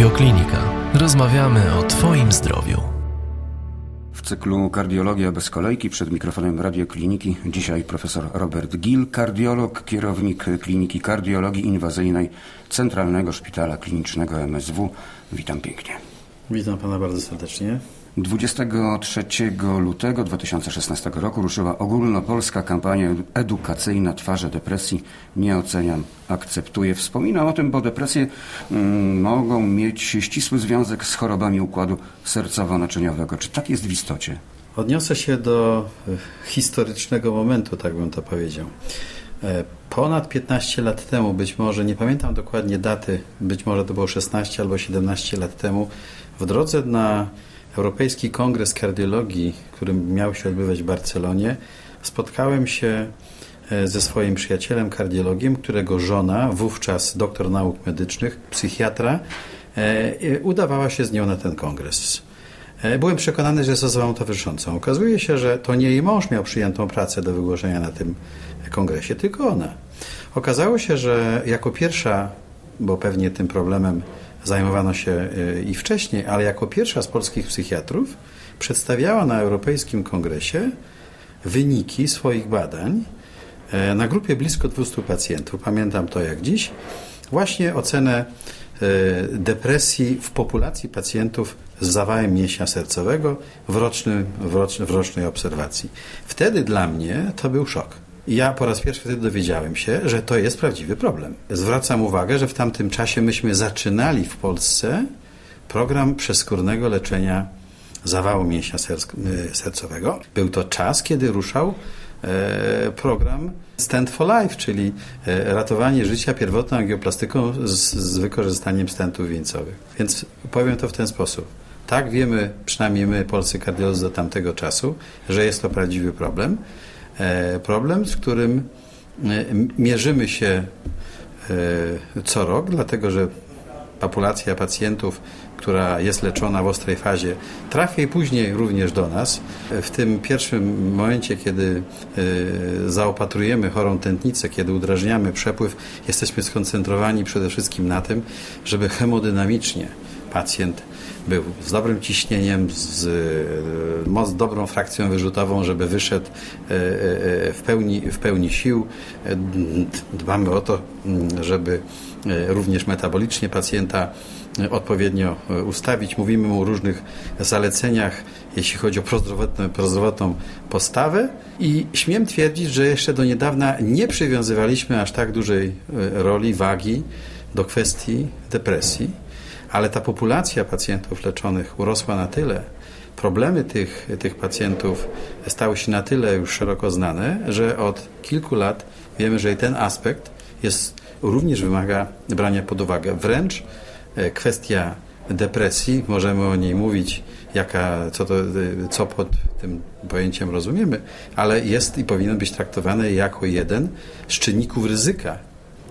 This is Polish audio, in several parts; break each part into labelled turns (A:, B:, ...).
A: Radioklinika. Rozmawiamy o Twoim zdrowiu.
B: W cyklu Kardiologia bez kolejki przed mikrofonem Radiokliniki dzisiaj profesor Robert Gill, kardiolog, kierownik Kliniki Kardiologii Inwazyjnej Centralnego Szpitala Klinicznego MSW. Witam pięknie.
C: Witam pana bardzo serdecznie.
B: 23 lutego 2016 roku ruszyła ogólnopolska kampania edukacyjna Twarze depresji. Nie oceniam, akceptuję. Wspominam o tym, bo depresje mm, mogą mieć ścisły związek z chorobami układu sercowo-naczyniowego. Czy tak jest w istocie?
C: Odniosę się do e, historycznego momentu, tak bym to powiedział. E, ponad 15 lat temu, być może, nie pamiętam dokładnie daty, być może to było 16 albo 17 lat temu, w drodze na Europejski Kongres Kardiologii, który miał się odbywać w Barcelonie, spotkałem się e, ze swoim przyjacielem kardiologiem, którego żona, wówczas doktor nauk medycznych, psychiatra, e, udawała się z nią na ten kongres. E, byłem przekonany, że jest osobą towarzyszącą. Okazuje się, że to nie jej mąż miał przyjętą pracę do wygłoszenia na tym kongresie, tylko ona. Okazało się, że jako pierwsza, bo pewnie tym problemem zajmowano się e, i wcześniej, ale jako pierwsza z polskich psychiatrów przedstawiała na Europejskim Kongresie wyniki swoich badań e, na grupie blisko 200 pacjentów. Pamiętam to jak dziś. Właśnie ocenę e, depresji w populacji pacjentów z zawałem mięśnia sercowego w, rocznym, w, w rocznej obserwacji. Wtedy dla mnie to był szok. Ja po raz pierwszy wtedy dowiedziałem się, że to jest prawdziwy problem. Zwracam uwagę, że w tamtym czasie myśmy zaczynali w Polsce program przeskórnego leczenia zawału mięśnia y, sercowego. Był to czas, kiedy ruszał e, program Stand for Life, czyli e, ratowanie życia pierwotną angioplastyką z, z wykorzystaniem stentów wieńcowych. Więc powiem to w ten sposób. Tak wiemy, przynajmniej my, polscy kardiolodzy do tamtego czasu, że jest to prawdziwy problem. E, problem, z którym e, mierzymy się e, co rok, dlatego że populacja pacjentów, która jest leczona w ostrej fazie, trafia później również do nas. W tym pierwszym momencie, kiedy zaopatrujemy chorą tętnicę, kiedy udrażniamy przepływ, jesteśmy skoncentrowani przede wszystkim na tym, żeby hemodynamicznie pacjent był z dobrym ciśnieniem, z e, dobrą frakcją wyrzutową, żeby wyszedł e, e, w pełni, w pełni sił. Dbamy o to, żeby również metabolicznie pacjenta odpowiednio ustawić. Mówimy mu o różnych zaleceniach, jeśli chodzi o prozdrowotną, prozdrowotną postawę i śmiem twierdzić, że jeszcze do niedawna nie przywiązywaliśmy aż tak dużej roli, wagi do kwestii depresji ale ta populacja pacjentów leczonych urosła na tyle, problemy tych, tych pacjentów stały się na tyle już szeroko znane, że od kilku lat wiemy, że i ten aspekt jest, również wymaga brania pod uwagę. Wręcz e, kwestia depresji, możemy o niej mówić, jaka, co, to, co pod tym pojęciem rozumiemy, ale jest i powinien być traktowany jako jeden z czynników ryzyka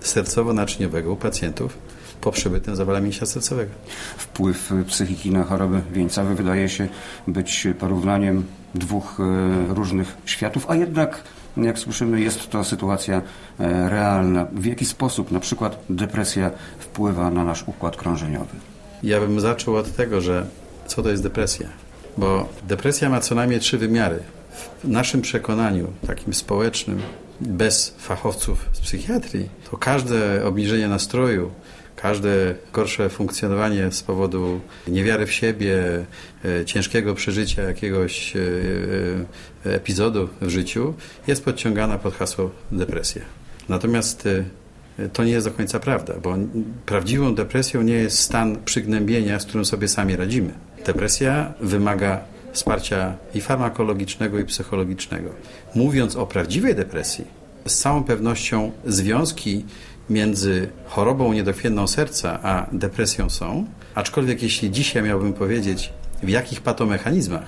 C: sercowo-naczyniowego u pacjentów po przebytym zawale mięśnia sercowego.
B: Wpływ psychiki na choroby wieńcowe wydaje się być porównaniem dwóch e, różnych światów, a jednak jak słyszymy, jest to sytuacja e, realna. W jaki sposób na przykład depresja wpływa na nasz układ krążeniowy?
C: Ja bym zaczął od tego, że co to jest depresja? Bo depresja ma co najmniej trzy wymiary. W naszym przekonaniu, takim społecznym, bez fachowców z psychiatrii, to każde obniżenie nastroju, Każde gorsze funkcjonowanie z powodu niewiary w siebie, e, ciężkiego przeżycia jakiegoś e, e, epizodu w życiu jest podciągana pod hasło depresja. Natomiast to nie jest do końca prawda, bo prawdziwą depresją nie jest stan przygnębienia, z którym sobie sami radzimy. Depresja wymaga wsparcia i farmakologicznego, i psychologicznego. Mówiąc o prawdziwej depresji, z całą pewnością związki między chorobą niedokrwienną serca a depresją są, aczkolwiek jeśli dzisiaj miałbym powiedzieć, w jakich patomechanizmach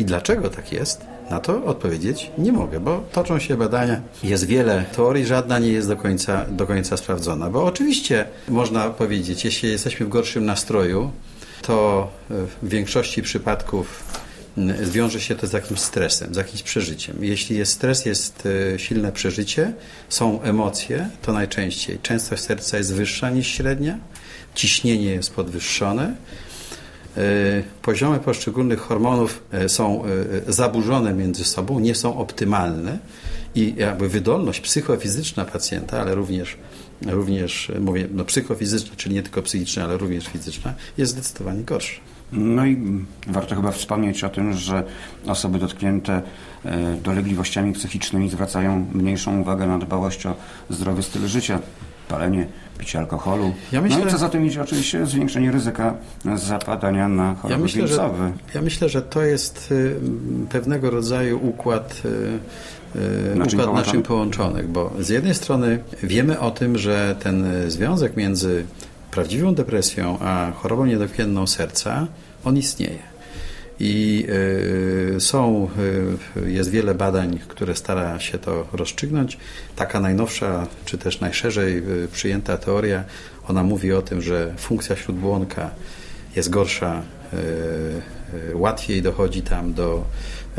C: i dlaczego tak jest, na to odpowiedzieć nie mogę, bo toczą się badania, jest wiele teorii, żadna nie jest do końca, do końca sprawdzona. Bo oczywiście można powiedzieć, jeśli jesteśmy w gorszym nastroju, to w większości przypadków wiąże się to z jakimś stresem, z jakimś przeżyciem. Jeśli jest stres, jest e, silne przeżycie, są emocje, to najczęściej częstość serca jest wyższa niż średnia, ciśnienie jest podwyższone, e, poziomy poszczególnych hormonów e, są zaburzone między sobą, nie są optymalne i jakby wydolność psychofizyczna pacjenta, ale również, również mówię, no psychofizyczna, czyli nie tylko psychiczna, ale również fizyczna, jest zdecydowanie gorsza.
B: No i warto chyba wspomnieć o tym, że osoby dotknięte e, dolegliwościami psychicznymi zwracają mniejszą uwagę na dbałość o zdrowy styl życia, palenie, picie alkoholu. Ja myślę, no i co za tym idzie? Oczywiście zwiększenie ryzyka zapadania na choroby ja myślę, że,
C: ja myślę, że to jest y, pewnego rodzaju układ y, y, naczyń, układ naczyń połączonych, bo z jednej strony wiemy o tym, że ten związek między prawdziwą depresją, a chorobą niedokrwienną serca, on istnieje. I y, są, y, jest wiele badań, które stara się to rozstrzygnąć. Taka najnowsza, czy też najszerzej y, przyjęta teoria, ona mówi o tym, że funkcja śródbłonka jest gorsza, łatwiej dochodzi tam do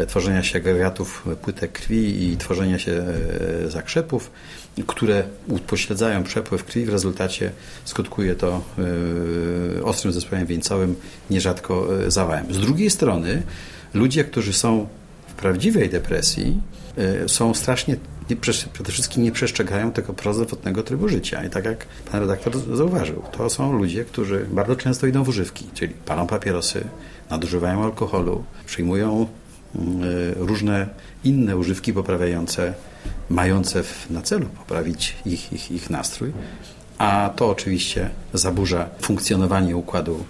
C: tworzenia się agregatów płytek krwi i tworzenia się zakrzepów które upośledzają przepływ krwi, w rezultacie skutkuje to e, ostrym zespołem wieńcowym, nierzadko e, zawałem. Z drugiej strony ludzie, którzy są w prawdziwej depresji, e, są strasznie przede wszystkim nie przestrzegają tego prozdrowotnego trybu życia. I tak jak pan redaktor zauważył, to są ludzie, którzy bardzo często idą w używki, czyli palą papierosy, nadużywają alkoholu, przyjmują różne inne używki poprawiające mające na celu poprawić ich, ich, ich nastrój, a to oczywiście zaburza funkcjonowanie układu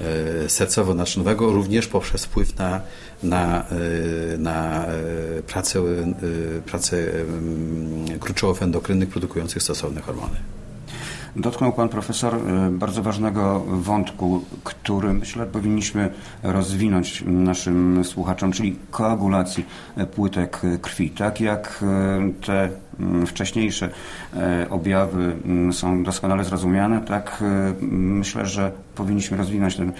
C: e, sercowo-naczynowego również poprzez wpływ na, na, e, na pracę, pracę gruczołów endokrynnych produkujących stosowne hormony.
B: Dotknął Pan Profesor e, bardzo ważnego wątku, który myślę powinniśmy rozwinąć naszym słuchaczom, czyli koagulacji płytek krwi. Tak jak e, te wcześniejsze e, objawy są doskonale zrozumiane, tak myślę, że powinniśmy rozwinąć ten,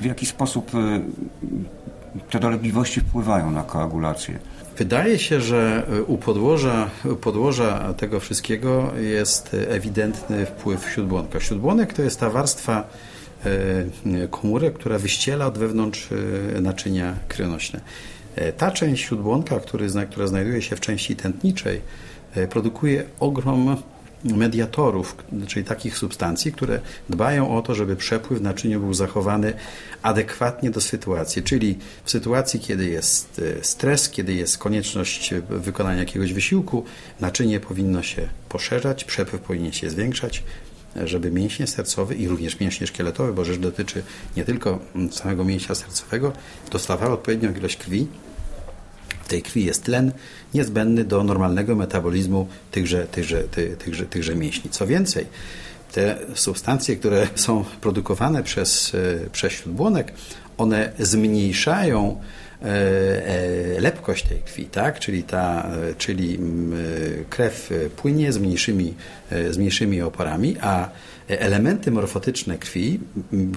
B: w jaki sposób te dolegliwości wpływają na koagulację.
C: Wydaje się, że u podłoża, u podłoża tego wszystkiego jest ewidentny wpływ śródbłonka. Śródbłonek to jest ta warstwa e, komórek, która wyściela od wewnątrz e, naczynia krwionośne. E, ta część śródbłonka, która znajduje się w części tętniczej, produkuje ogrom mediatorów, czyli takich substancji, które dbają o to, żeby przepływ w naczyniu był zachowany adekwatnie do sytuacji. Czyli w sytuacji, kiedy jest e, stres, kiedy jest konieczność wykonania jakiegoś wysiłku, naczynie powinno się poszerzać, przepływ powinien się zwiększać, żeby mięśnie sercowe i również mięśnie szkieletowe, bo rzecz dotyczy nie tylko samego mięśnia sercowego, dostawały odpowiednią ilość krwi, w tej krwi jest tlen niezbędny do normalnego metabolizmu tychże, tychże, ty, tychże, tychże mięśni. Co więcej, te substancje, które są produkowane przez, e, przez śródbłonek, one zmniejszają lepkość tej krwi, tak? czyli, ta, czyli krew płynie z mniejszymi, z mniejszymi oporami, a elementy morfotyczne krwi,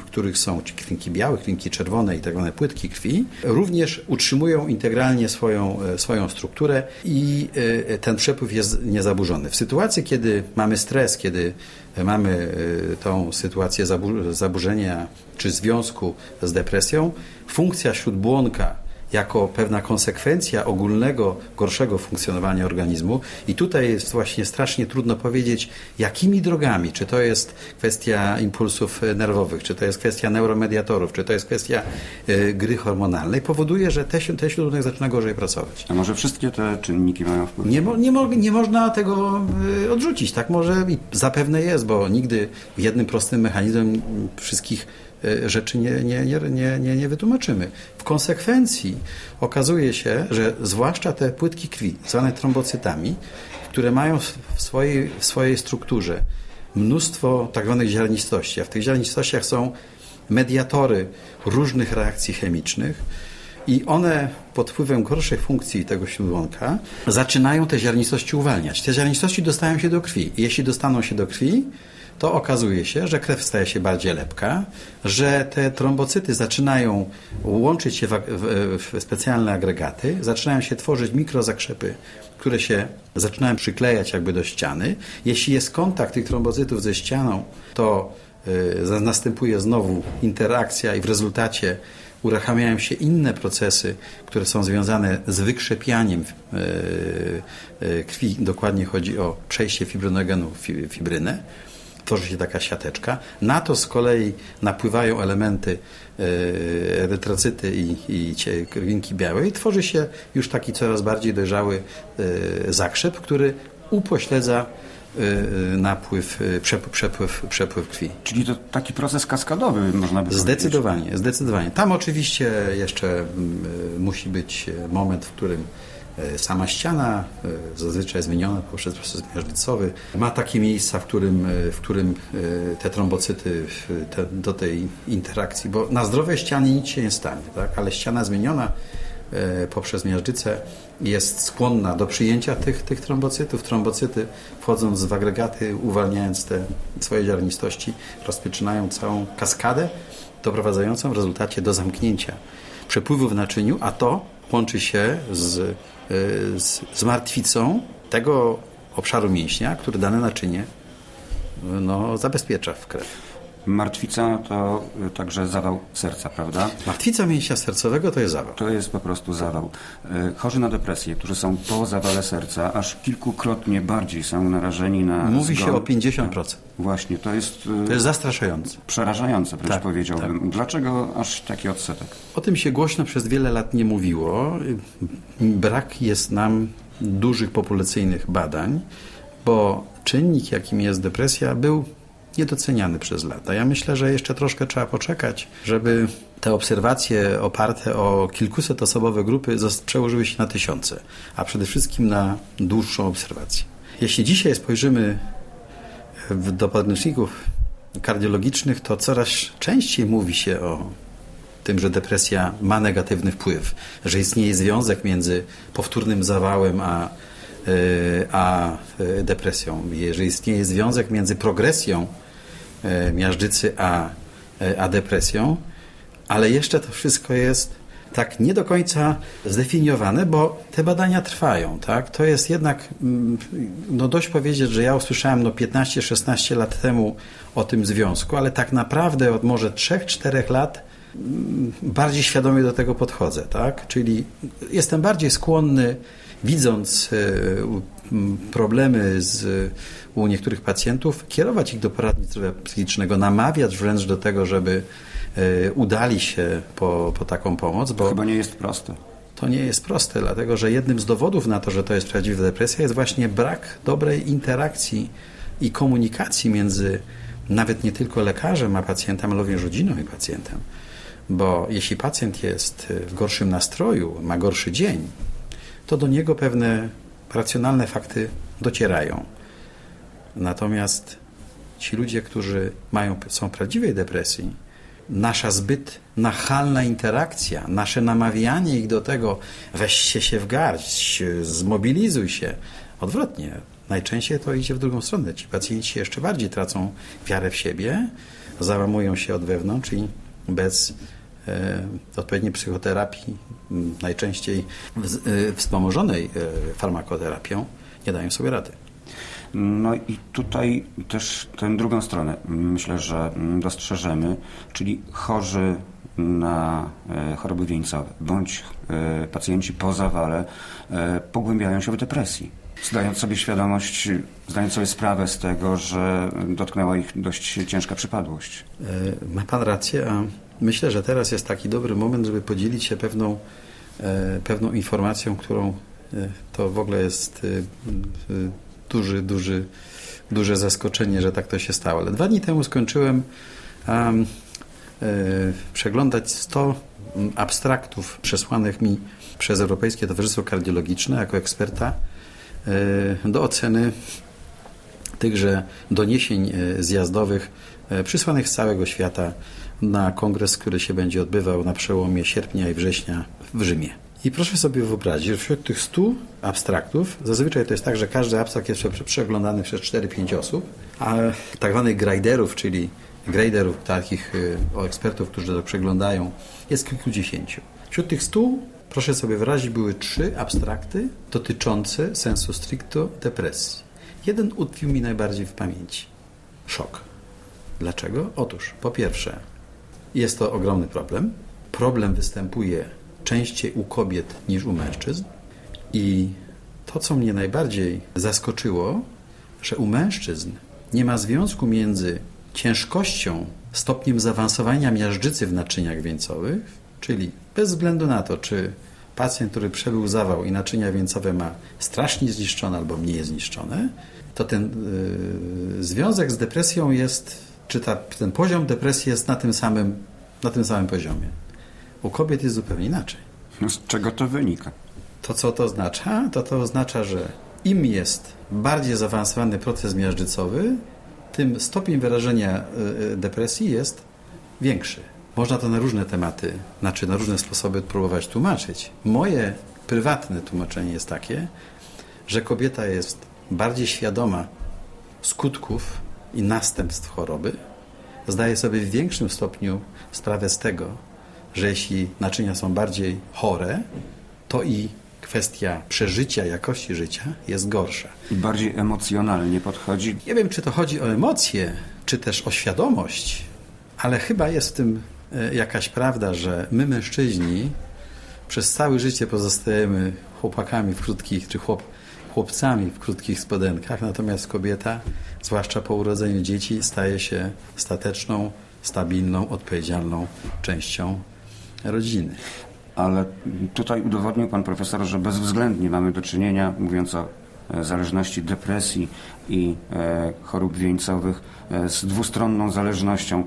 C: których są krwinki białe, krwinki czerwone i tak zwane płytki krwi, również utrzymują integralnie swoją, e, swoją strukturę i e, ten przepływ jest niezaburzony. W sytuacji, kiedy mamy stres, kiedy mamy e, tą sytuację zaburzenia czy związku z depresją, funkcja śródbłonka jako pewna konsekwencja ogólnego, gorszego funkcjonowania organizmu. I tutaj jest właśnie strasznie trudno powiedzieć, jakimi drogami. Czy to jest kwestia impulsów nerwowych, czy to jest kwestia neuromediatorów, czy to jest kwestia y, gry hormonalnej, powoduje, że te, te śródbłonek zaczyna gorzej pracować.
B: A może wszystkie te czynniki mają wpływ?
C: Nie, nie, mo, nie można tego y, odrzucić. Tak może i zapewne jest, bo nigdy jednym prostym mechanizmem wszystkich E, rzeczy nie, nie, nie, nie, nie wytłumaczymy. W konsekwencji okazuje się, że zwłaszcza te płytki krwi, zwane trombocytami, które mają w swojej, w swojej strukturze mnóstwo tak zwanych ziarnistości, a w tych ziarnistościach są mediatory różnych reakcji chemicznych, i one pod wpływem gorszej funkcji tego śródłąka zaczynają te ziarnistości uwalniać. Te ziarnistości dostają się do krwi. Jeśli dostaną się do krwi, to okazuje się, że krew staje się bardziej lepka, że te trombocyty zaczynają łączyć się w, w, w specjalne agregaty, zaczynają się tworzyć mikrozakrzepy, które się zaczynają przyklejać jakby do ściany. Jeśli jest kontakt tych trombocytów ze ścianą, to y, następuje znowu interakcja i w rezultacie uruchamiają się inne procesy, które są związane z wykrzepianiem e, e, krwi. Dokładnie chodzi o przejście fibrinogenu w fibrynę. Tworzy się taka siateczka. Na to z kolei napływają elementy e, erytrocyty i, i krwinki białej. Tworzy się już taki coraz bardziej dojrzały zakrzep, który upośledza y, napływ, przepływ, przepływ, przepływ krwi.
B: Czyli to taki proces kaskadowy, można by
C: Zdecydowanie,
B: powiedzieć.
C: zdecydowanie. Tam oczywiście jeszcze mm, musi być moment, w którym sama ściana, zazwyczaj zmieniona poprzez proces miażdżycowy, ma takie miejsca, w którym, w którym te trombocyty te, do tej interakcji, bo na zdrowej ścianie nic się nie stanie, tak? ale ściana zmieniona E, poprzez miażdżycę jest skłonna do przyjęcia tych, tych trombocytów. Trombocyty wchodząc w agregaty, uwalniając te swoje ziarnistości, rozpoczynają całą kaskadę doprowadzającą w rezultacie do zamknięcia przepływu w naczyniu, a to łączy się z, e, z, z martwicą tego obszaru mięśnia, który dane naczynie no, zabezpiecza w krew.
B: Martwica to y, także zawał serca, prawda?
C: Martwica mięśnia sercowego to jest zawał.
B: To jest po prostu zawał. Y, chorzy na depresję, którzy są po zawale serca, aż kilkukrotnie bardziej są narażeni na
C: Mówi
B: zgon.
C: się o 50%.
B: Właśnie, to jest...
C: Y, to jest zastraszające.
B: Przerażające, wręcz tak, powiedziałbym. Tak. Dlaczego aż taki odsetek?
C: O tym się głośno przez wiele lat nie mówiło. Brak jest nam dużych populacyjnych badań, bo czynnik, jakim jest depresja, był niedoceniany przez lata. Ja myślę, że jeszcze troszkę trzeba poczekać, żeby te obserwacje oparte o kilkuset osobowe grupy przełożyły się na tysiące, a przede wszystkim na dłuższą obserwację. Jeśli dzisiaj spojrzymy do podręczników kardiologicznych, to coraz częściej mówi się o tym, że depresja ma negatywny wpływ, że istnieje związek między powtórnym zawałem a, e, a e, depresją, że istnieje związek między progresją E, miażdżycy, a, e, a depresją, ale jeszcze to wszystko jest tak nie do końca zdefiniowane, bo te badania trwają. Tak? To jest jednak, mm, no dość powiedzieć, że ja usłyszałem no 15-16 lat temu o tym związku, ale tak naprawdę od może 3-4 lat mm, bardziej świadomie do tego podchodzę. Tak? Czyli jestem bardziej skłonny, widząc e, problemy z, u niektórych pacjentów, kierować ich do poradni zdrowia psychicznego, namawiać wręcz do tego, żeby e, udali się po, po taką pomoc.
B: Bo to chyba nie jest proste.
C: To nie jest proste, dlatego że jednym z dowodów na to, że to jest prawdziwa depresja, jest właśnie brak dobrej interakcji i komunikacji między nawet nie tylko lekarzem a pacjentem, ale również rodziną i pacjentem. Bo jeśli pacjent jest w gorszym nastroju, ma gorszy dzień, to do niego pewne racjonalne fakty docierają. Natomiast ci ludzie, którzy mają, są w prawdziwej depresji, nasza zbyt nachalna interakcja, nasze namawianie ich do tego, weźcie się w garść, zmobilizuj się. Odwrotnie, najczęściej to idzie w drugą stronę. Ci pacjenci jeszcze bardziej tracą wiarę w siebie, załamują się od wewnątrz i bez odpowiedniej psychoterapii, najczęściej e, wspomożonej e, farmakoterapią, nie dają sobie rady.
B: No i tutaj też tę drugą stronę myślę, że dostrzeżemy, czyli chorzy na choroby wieńcowe bądź pacjenci po zawale pogłębiają się w depresji. Zdając sobie świadomość, zdając sobie sprawę z tego, że dotknęła ich dość ciężka przypadłość.
C: Ma Pan rację, a Myślę, że teraz jest taki dobry moment, żeby podzielić się pewną, e, pewną informacją, którą e, to w ogóle jest e, duży, duży, duże zaskoczenie, że tak to się stało. Ale dwa dni temu skończyłem um, przeglądać 100 abstraktów przesłanych mi przez Europejskie Towarzystwo Kardiologiczne jako eksperta do oceny tychże doniesień zjazdowych przysłanych z całego świata na kongres, który się będzie odbywał na przełomie sierpnia i września w Rzymie. I proszę sobie wyobrazić, że wśród tych 100 abstraktów, zazwyczaj to jest tak, że każdy abstrakt jest przeglądany przez 4-5 osób, a tak zwanych graderów, czyli graderów, takich y, ekspertów, którzy to przeglądają, jest kilkudziesięciu. Wśród tych 100, proszę sobie wyrazić, były trzy abstrakty dotyczące sensu stricto depresji. Jeden utkwił mi najbardziej w pamięci. Szok. Dlaczego? Otóż, po pierwsze, jest to ogromny problem. Problem występuje częściej u kobiet niż u mężczyzn. I to, co mnie najbardziej zaskoczyło, że u mężczyzn nie ma związku między ciężkością, stopniem zaawansowania miażdżycy w naczyniach wieńcowych, czyli bez względu na to, czy pacjent, który przebył zawał i naczynia wieńcowe ma strasznie zniszczone albo mniej zniszczone, to ten yy, związek z depresją jest, czy ta, ten poziom depresji jest na tym samym, na tym samym poziomie. U kobiet jest zupełnie inaczej.
B: No, z czego to wynika?
C: To, co to oznacza? To to oznacza, że im jest bardziej zaawansowany proces miażdżycowy, tym stopień wyrażenia y, y, depresji jest większy. Można to na różne tematy, znaczy na różne sposoby próbować tłumaczyć. Moje prywatne tłumaczenie jest takie, że kobieta jest bardziej świadoma skutków i następstw choroby, zdaje sobie w większym stopniu sprawę z tego, że jeśli naczynia są bardziej chore, to i kwestia przeżycia, jakości życia jest gorsza.
B: I bardziej emocjonalnie podchodzi.
C: Nie wiem, czy to chodzi o emocje, czy też o świadomość, ale chyba jest w tym e, jakaś prawda, że my mężczyźni przez całe życie pozostajemy chłopakami w krótkich, czy chłop, chłopcami w krótkich spodenkach, natomiast kobieta, zwłaszcza po urodzeniu dzieci, staje się stateczną, stabilną, odpowiedzialną częścią rodziny
B: ale tutaj udowodnił pan profesor, że bezwzględnie mamy do czynienia, mówiąc o e, zależności depresji i e, chorób wieńcowych, e, z dwustronną zależnością.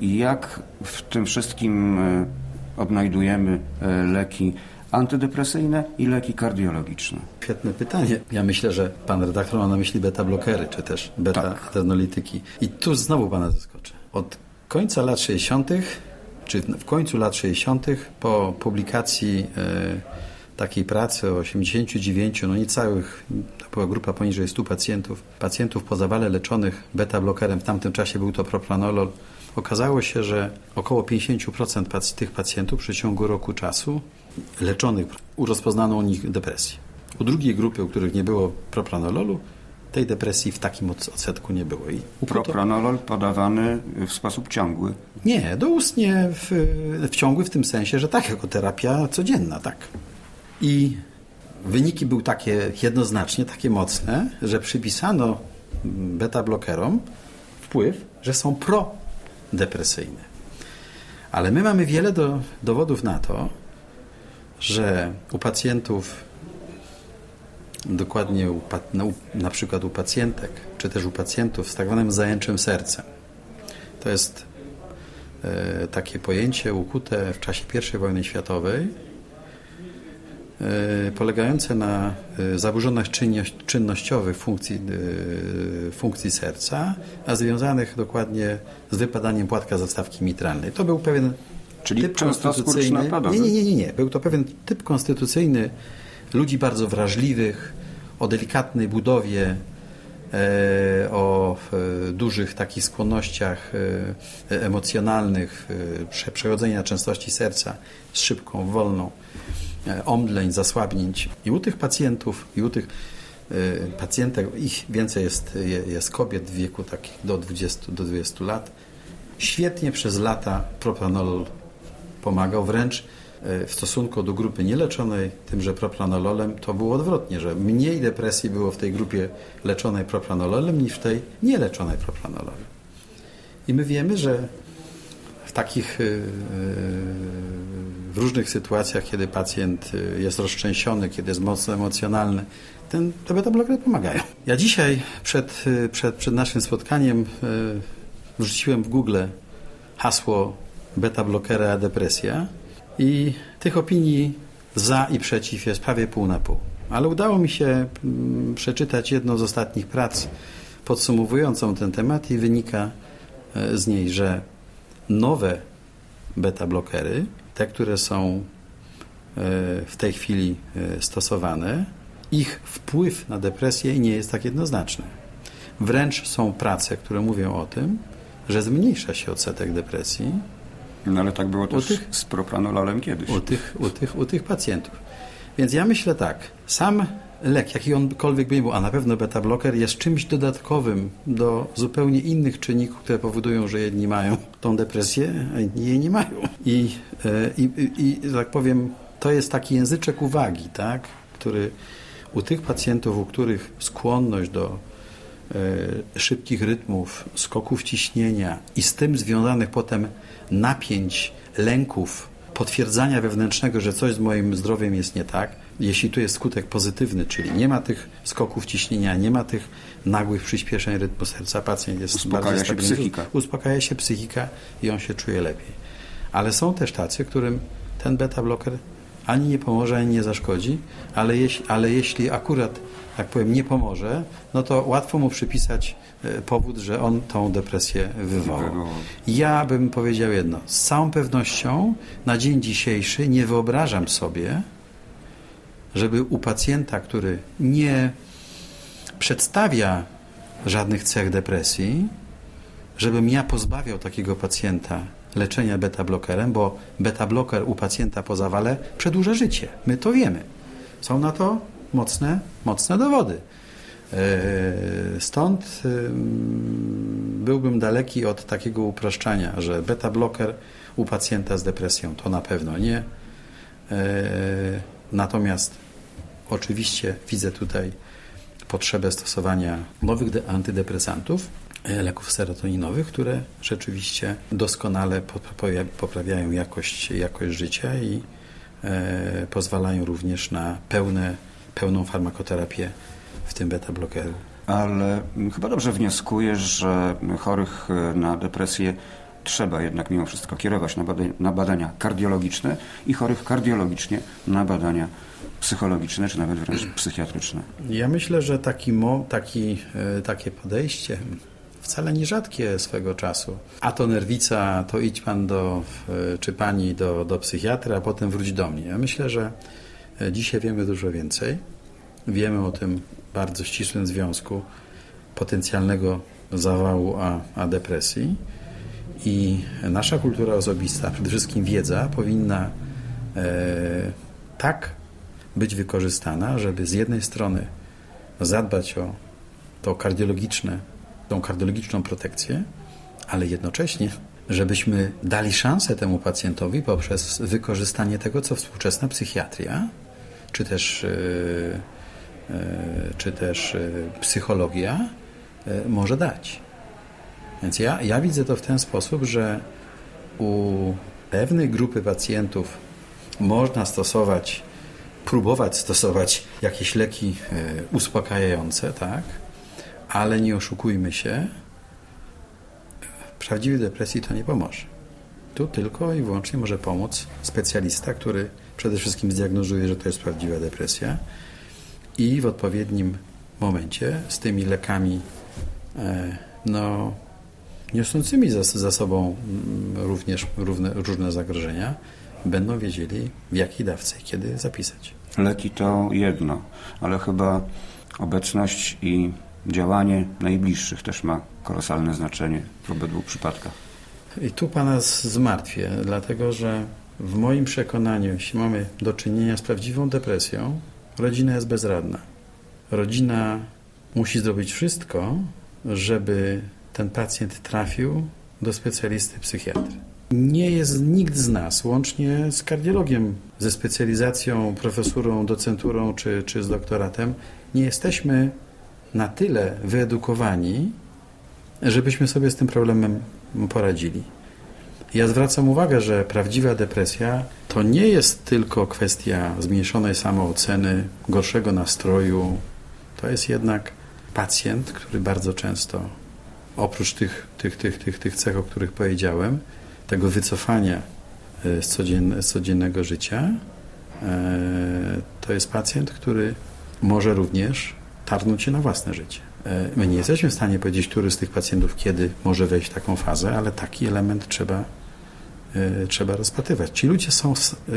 B: I jak w tym wszystkim odnajdujemy leki antydepresyjne i leki kardiologiczne?
C: Świetne pytanie. Ja myślę, że pan redaktor ma na myśli beta-blokery, czy też beta-adrenolityki. I tu znowu pana zaskoczę. Od końca lat 60 czy w końcu lat 60. po publikacji e, takiej pracy o 89, no niecałych, to była grupa poniżej 100 pacjentów, pacjentów po zawale leczonych beta-blokerem, w tamtym czasie był to propranolol, okazało się, że około 50% tych pacjentów w przeciągu roku czasu leczonych rozpoznano u nich depresję. U drugiej grupy, u których nie było propranololu, tej depresji w takim odsetku nie było. I
B: Propranolol podawany w sposób ciągły?
C: Nie, doustnie w, w ciągły w tym sensie, że tak, jako terapia codzienna, tak. I wyniki były takie jednoznacznie, takie mocne, że przypisano beta-blokerom wpływ, że są prodepresyjne. Ale my mamy wiele do, dowodów na to, że u pacjentów dokładnie u, no, na przykład u pacjentek, czy też u pacjentów z tak zwanym zajęczym sercem. To jest e, takie pojęcie ukute w czasie I wojny światowej, e, polegające na e, zaburzonych czynnościowych funkcji, funkcji serca, a związanych dokładnie z wypadaniem płatka zastawki mitralnej. To był pewien
B: Czyli typ konstytucyjny.
C: Nie, nie, nie, nie. Był to pewien typ konstytucyjny ludzi bardzo wrażliwych, o delikatnej budowie, e, o e, dużych takich skłonnościach e, emocjonalnych, przechodzenia częstości serca z szybką, wolną, omdleń, zasłabnięć. I u tych pacjentów, i u tych pacjentek, ich więcej jest, jest kobiet w wieku takich do 20, do 20 lat, świetnie przez lata propranolol pomagał, wręcz E, w stosunku do grupy nieleczonej tymże propranololem, to było odwrotnie, że mniej depresji było w tej grupie leczonej propranololem niż w tej nieleczonej propranololem. I my wiemy, że w takich e, e, w różnych sytuacjach, kiedy pacjent jest rozczęsiony, kiedy jest mocno emocjonalny, ten, te beta-blokery pomagają. Ja dzisiaj przed, przed, przed naszym spotkaniem wrzuciłem w Google hasło beta-blokery depresja i tych opinii za i przeciw jest prawie pół na pół. Ale udało mi się mm, przeczytać jedną z ostatnich prac podsumowującą ten temat i wynika e, z niej, że nowe beta-blokery, te, które są w tej chwili stosowane, ich wpływ na depresję nie jest tak jednoznaczny. Wręcz są prace, które mówią o tym, że zmniejsza się odsetek depresji.
B: No ale tak było też tych, z propranolalem kiedyś.
C: U tych, u, tych, u tych pacjentów. Więc ja myślę tak, sam lek, jaki onkolwiek by nie był, a na pewno beta-bloker jest czymś dodatkowym do zupełnie innych czynników, które powodują, że jedni mają tą depresję, a inni jej nie mają. I, e, i, i, i tak powiem, to jest taki języczek uwagi, tak, który u tych pacjentów, u których skłonność do e, szybkich rytmów, skoków ciśnienia i z tym związanych potem napięć, lęków, potwierdzania wewnętrznego, że coś z moim zdrowiem jest nie tak, jeśli tu jest skutek pozytywny, czyli nie ma tych skoków ciśnienia, nie ma tych nagłych przyspieszeń rytmu serca, pacjent jest
B: uspokaja się psychika.
C: Uspokaja się psychika i on się czuje lepiej. Ale są też tacy, którym ten beta-bloker ani nie pomoże, ani nie zaszkodzi, ale jeśli, ale jeśli akurat, tak powiem, nie pomoże, no to łatwo mu przypisać e, powód, że on tą depresję wywołał. Ja bym powiedział jedno. Z całą pewnością na dzień dzisiejszy nie wyobrażam sobie, żeby u pacjenta, który nie przedstawia żadnych cech depresji, żebym ja pozbawiał takiego pacjenta leczenia beta-blokerem, bo beta-bloker u pacjenta po zawale przedłuża życie. My to wiemy. Są na to mocne, mocne dowody. E, stąd byłbym daleki od takiego upraszczania, że beta-bloker u pacjenta z depresją to na pewno nie. E, natomiast oczywiście widzę tutaj potrzebę stosowania nowych antydepresantów, E, leków serotoninowych, które rzeczywiście doskonale poprawiają jakość, jakość życia i e, pozwalają również na pełne, pełną farmakoterapię, w tym beta-blokery.
B: Ale chyba dobrze wnioskuję, że chorych na depresję trzeba jednak mimo wszystko kierować na badania, na badania kardiologiczne i chorych kardiologicznie na badania psychologiczne, czy nawet wręcz psychiatryczne.
C: Ja myślę, że taki, taki, e, takie podejście wcale nie rzadkie swego czasu. A to nerwica, to idź pan do, czy pani do, do psychiatra, a potem wróć do mnie. Ja myślę, że dzisiaj wiemy dużo więcej. Wiemy o tym bardzo ścisłym związku potencjalnego zawału a, a depresji. I nasza kultura osobista, przede wszystkim wiedza, powinna e, tak być wykorzystana, żeby z jednej strony zadbać o to kardiologiczne tą kardiologiczną protekcję, ale jednocześnie, żebyśmy dali szansę temu pacjentowi poprzez wykorzystanie tego, co współczesna psychiatria, czy też, yy, yy, czy też yy, psychologia może dać. Więc ja, ja widzę to w ten sposób, że u pewnej grupy pacjentów można stosować, próbować stosować jakieś leki uspokajające, tak? ale nie oszukujmy się, prawdziwej depresji to nie pomoże. Tu tylko i wyłącznie może pomóc specjalista, który przede wszystkim zdiagnozuje, że to jest prawdziwa depresja i w odpowiednim momencie z tymi lekami e, no, niosącymi za, za sobą mm, również równe, różne zagrożenia będą wiedzieli w jakiej dawce i kiedy zapisać.
B: Leki to jedno, ale chyba obecność i działanie najbliższych też ma kolosalne znaczenie w obydwu przypadkach.
C: I tu Pana zmartwię, dlatego że w moim przekonaniu, jeśli mamy do czynienia z prawdziwą depresją, rodzina jest bezradna. Rodzina musi zrobić wszystko, żeby ten pacjent trafił do specjalisty psychiatry. Nie jest nikt z nas, łącznie z kardiologiem, ze specjalizacją, profesurą, docenturą czy, czy z doktoratem, nie jesteśmy na tyle wyedukowani, żebyśmy sobie z tym problemem poradzili. Ja zwracam uwagę, że prawdziwa depresja to nie jest tylko kwestia zmniejszonej samooceny, gorszego nastroju. To jest jednak pacjent, który bardzo często, oprócz tych, tych, tych, tych, tych cech, o których powiedziałem, tego wycofania e, z, codzien, z codziennego życia, e, to jest pacjent, który może również tarnąć się na własne życie. E, my nie jesteśmy w stanie powiedzieć, który z tych pacjentów kiedy może wejść w taką fazę, ale taki element trzeba, trzeba rozpatrywać. Ci ludzie są,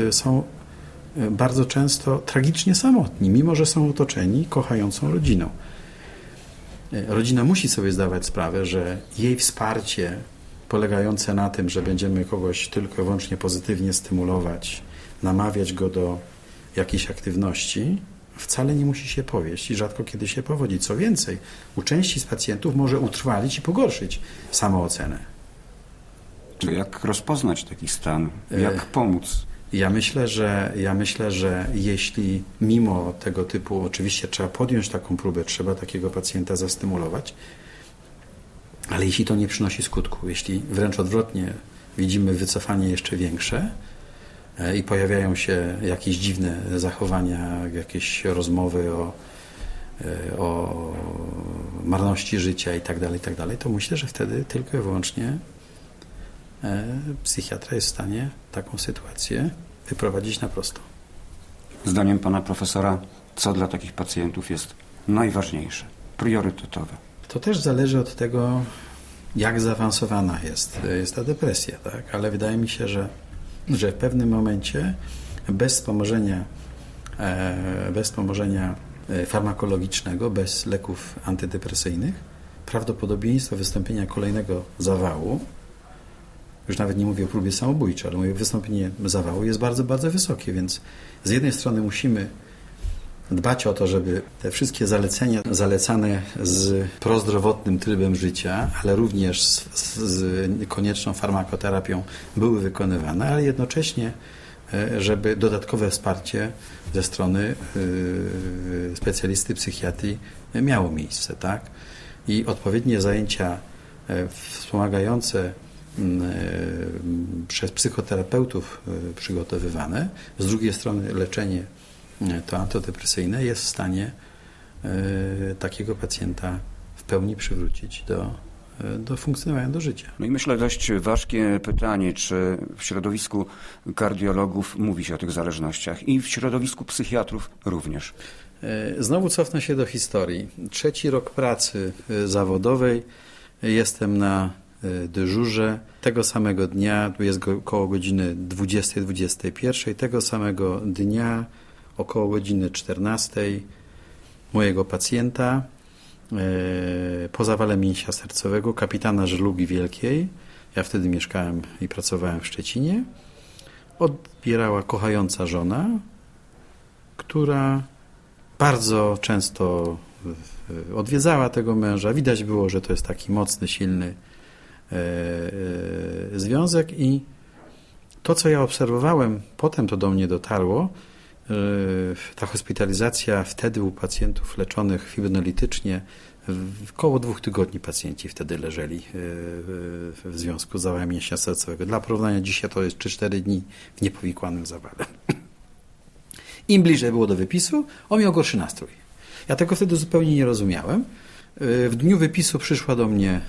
C: e, są bardzo często tragicznie samotni, mimo że są otoczeni kochającą rodziną. Rodzina musi sobie zdawać sprawę, że jej wsparcie polegające na tym, że będziemy kogoś tylko i wyłącznie pozytywnie stymulować, namawiać go do jakiejś aktywności, wcale nie musi się powieść i rzadko kiedy się powodzi. Co więcej, u części z pacjentów może utrwalić i pogorszyć samoocenę.
B: Czy jak rozpoznać taki stan? Jak e, pomóc?
C: Ja myślę, że, ja myślę, że jeśli mimo tego typu, oczywiście trzeba podjąć taką próbę, trzeba takiego pacjenta zastymulować, ale jeśli to nie przynosi skutku, jeśli wręcz odwrotnie widzimy wycofanie jeszcze większe e, i pojawiają się jakieś dziwne zachowania, jakieś rozmowy o, e, o marności życia i tak dalej, i tak dalej, to myślę, że wtedy tylko i wyłącznie psychiatra jest w stanie taką sytuację wyprowadzić na prosto.
B: Zdaniem pana profesora, co dla takich pacjentów jest najważniejsze, priorytetowe?
C: To też zależy od tego, jak zaawansowana jest, jest ta depresja, tak? ale wydaje mi się, że, że w pewnym momencie bez wspomożenia, e, bez wspomożenia e, farmakologicznego, bez leków antydepresyjnych, prawdopodobieństwo wystąpienia kolejnego zawału, już nawet nie mówię o próbie samobójczej, ale mówię o wystąpieniu zawału, jest bardzo, bardzo wysokie, więc z jednej strony musimy dbać o to, żeby te wszystkie zalecenia zalecane z prozdrowotnym trybem życia, ale również z, z konieczną farmakoterapią były wykonywane, ale jednocześnie e, żeby dodatkowe wsparcie ze strony e, specjalisty psychiatrii miało miejsce, tak? I odpowiednie zajęcia e, wspomagające przez psychoterapeutów przygotowywane, z drugiej strony leczenie to antydepresyjne jest w stanie e, takiego pacjenta w pełni przywrócić do, e, do funkcjonowania, do życia.
B: No i myślę dość ważkie pytanie, czy w środowisku kardiologów mówi się o tych zależnościach i w środowisku psychiatrów również.
C: E, znowu cofnę się do historii. Trzeci rok pracy zawodowej. Jestem na dyżurze. Tego samego dnia, jest koło godziny 20-21, tego samego dnia około godziny 14 mojego pacjenta e, po zawale mięsia sercowego kapitana Żelugi Wielkiej. Ja wtedy mieszkałem i pracowałem w Szczecinie. Odbierała kochająca żona, która bardzo często odwiedzała tego męża. Widać było, że to jest taki mocny, silny związek i to, co ja obserwowałem, potem to do mnie dotarło, E, ta hospitalizacja wtedy u pacjentów leczonych fibronolitycznie Około dwóch tygodni pacjenci wtedy leżeli e, w związku z zawałem mięśnia sercowego. Dla porównania dzisiaj to jest 3-4 dni w niepowikłanym zawale. Im bliżej było do wypisu, on miał gorszy nastrój. Ja tego wtedy zupełnie nie rozumiałem. E, w dniu wypisu przyszła do mnie,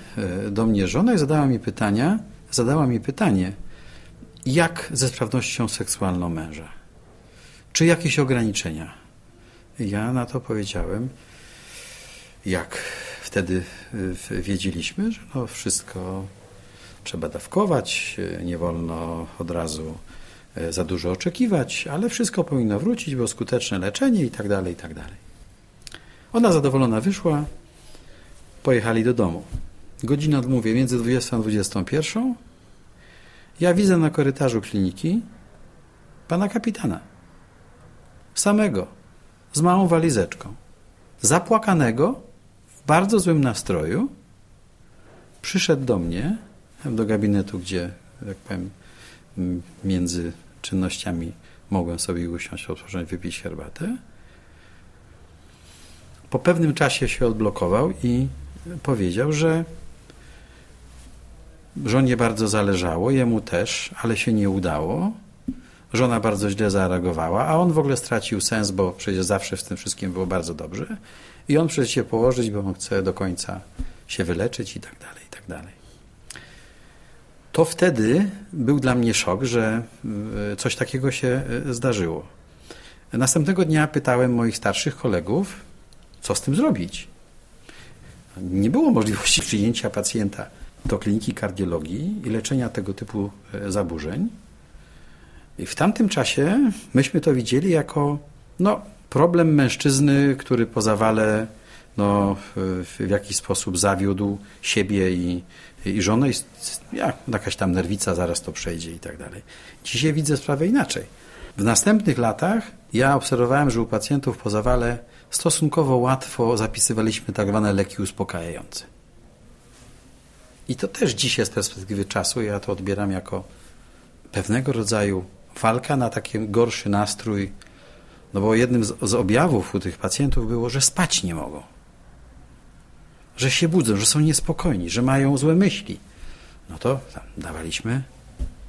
C: do mnie żona i zadała mi pytania, zadała mi pytanie, jak ze sprawnością seksualną męża czy jakieś ograniczenia? Ja na to powiedziałem, jak wtedy y, wiedzieliśmy, że no wszystko trzeba dawkować, nie wolno od razu za dużo oczekiwać, ale wszystko powinno wrócić, bo skuteczne leczenie i tak dalej, i tak dalej. Ona zadowolona wyszła, pojechali do domu. Godzina, mówię, między 20 a 21. Ja widzę na korytarzu kliniki pana kapitana samego, z małą walizeczką, zapłakanego, w bardzo złym nastroju, przyszedł do mnie, do gabinetu, gdzie, jak powiem, między czynnościami mogłem sobie usiąść, otworzyć, wypić herbatę. Po pewnym czasie się odblokował i powiedział, że żonie bardzo zależało, jemu też, ale się nie udało Żona bardzo źle zareagowała, a on w ogóle stracił sens, bo przecież zawsze w tym wszystkim było bardzo dobrze. I on przecież się położyć, bo on chce do końca się wyleczyć i tak dalej, i tak dalej. To wtedy był dla mnie szok, że e, coś takiego się e, zdarzyło. Następnego dnia pytałem moich starszych kolegów, co z tym zrobić. Nie było możliwości przyjęcia pacjenta do kliniki kardiologii i leczenia tego typu e, zaburzeń. I w tamtym czasie myśmy to widzieli jako no, problem mężczyzny, który po zawale no, w jakiś sposób zawiódł siebie i, i żonę i ja, jakaś tam nerwica, zaraz to przejdzie i tak dalej. Dzisiaj widzę sprawę inaczej. W następnych latach ja obserwowałem, że u pacjentów po zawale stosunkowo łatwo zapisywaliśmy tak zwane leki uspokajające. I to też dzisiaj z perspektywy czasu ja to odbieram jako pewnego rodzaju walka na taki gorszy nastrój, no bo jednym z, z objawów u tych pacjentów było, że spać nie mogą że się budzą, że są niespokojni, że mają złe myśli. No to dawaliśmy,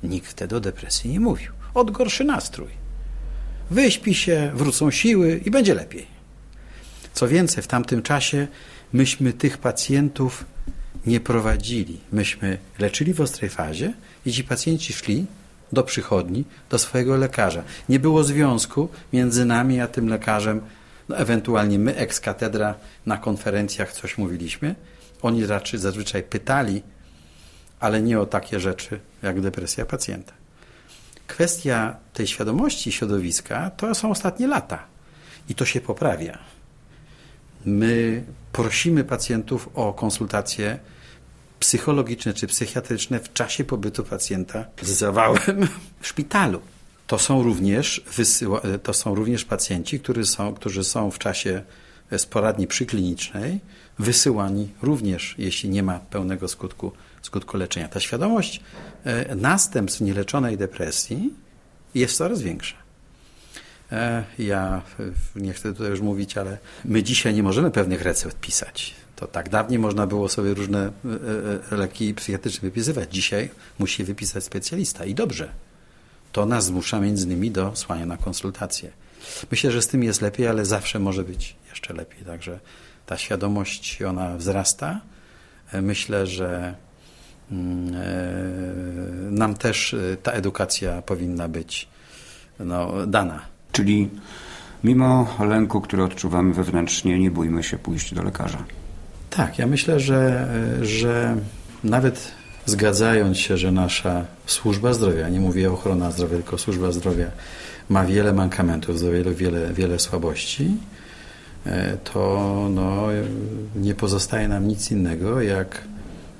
C: nikt wtedy o depresji nie mówił. Odgorszy nastrój. Wyśpi się, wrócą siły i będzie lepiej. Co więcej, w tamtym czasie myśmy tych pacjentów nie prowadzili. Myśmy leczyli w ostrej fazie i ci pacjenci szli do przychodni, do swojego lekarza. Nie było związku między nami a tym lekarzem no, ewentualnie my, ex katedra, na konferencjach coś mówiliśmy. Oni raczej zazwyczaj pytali, ale nie o takie rzeczy jak depresja pacjenta. Kwestia tej świadomości środowiska to są ostatnie lata i to się poprawia. My prosimy pacjentów o konsultacje psychologiczne czy psychiatryczne w czasie pobytu pacjenta z zawałem w szpitalu. To są również, to są również pacjenci, którzy są, którzy są w czasie sporadni przyklinicznej wysyłani również, jeśli nie ma pełnego skutku, skutku leczenia. Ta świadomość e, następstw nieleczonej depresji jest coraz większa. E, ja nie chcę tutaj już mówić, ale my dzisiaj nie możemy pewnych recept pisać. To tak dawniej można było sobie różne e, leki psychiatryczne wypisywać. Dzisiaj musi wypisać specjalista i dobrze to nas zmusza między innymi do słania na konsultacje. Myślę, że z tym jest lepiej, ale zawsze może być jeszcze lepiej. Także ta świadomość, ona wzrasta. E, myślę, że mm, e, nam też e, ta edukacja powinna być no, dana.
B: Czyli mimo lęku, który odczuwamy wewnętrznie, nie bójmy się pójść do lekarza.
C: Tak, ja myślę, że, że nawet zgadzając się, że nasza służba zdrowia, nie mówię ochrona zdrowia, tylko służba zdrowia ma wiele mankamentów, wiele, wiele, wiele słabości, e, to no, nie pozostaje nam nic innego, jak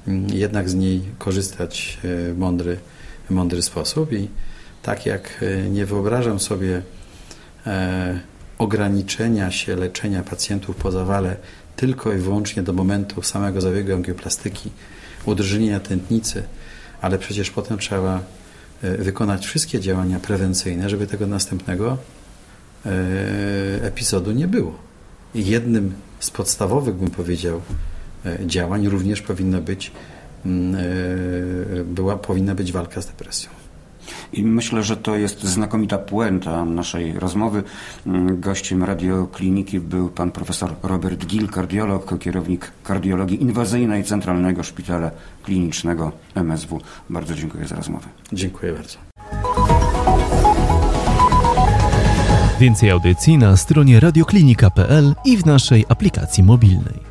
C: mm, jednak z niej korzystać w mądry, mądry sposób i tak jak e, nie wyobrażam sobie e, ograniczenia się leczenia pacjentów po zawale tylko i wyłącznie do momentu samego zabiegu angioplastyki, udrżnienia tętnicy, ale przecież potem trzeba e, wykonać wszystkie działania prewencyjne, żeby tego następnego e, epizodu nie było. I jednym z podstawowych, bym powiedział, e, działań również powinno być, mm, była, powinna być walka z depresją.
B: I myślę, że to jest znakomita puenta naszej rozmowy. Mm, gościem radiokliniki był pan profesor Robert Gill, kardiolog, kierownik kardiologii inwazyjnej Centralnego Szpitala Klinicznego MSW. Bardzo dziękuję za rozmowę.
C: Dziękuję bardzo.
A: Więcej audycji na stronie radioklinika.pl i w naszej aplikacji mobilnej.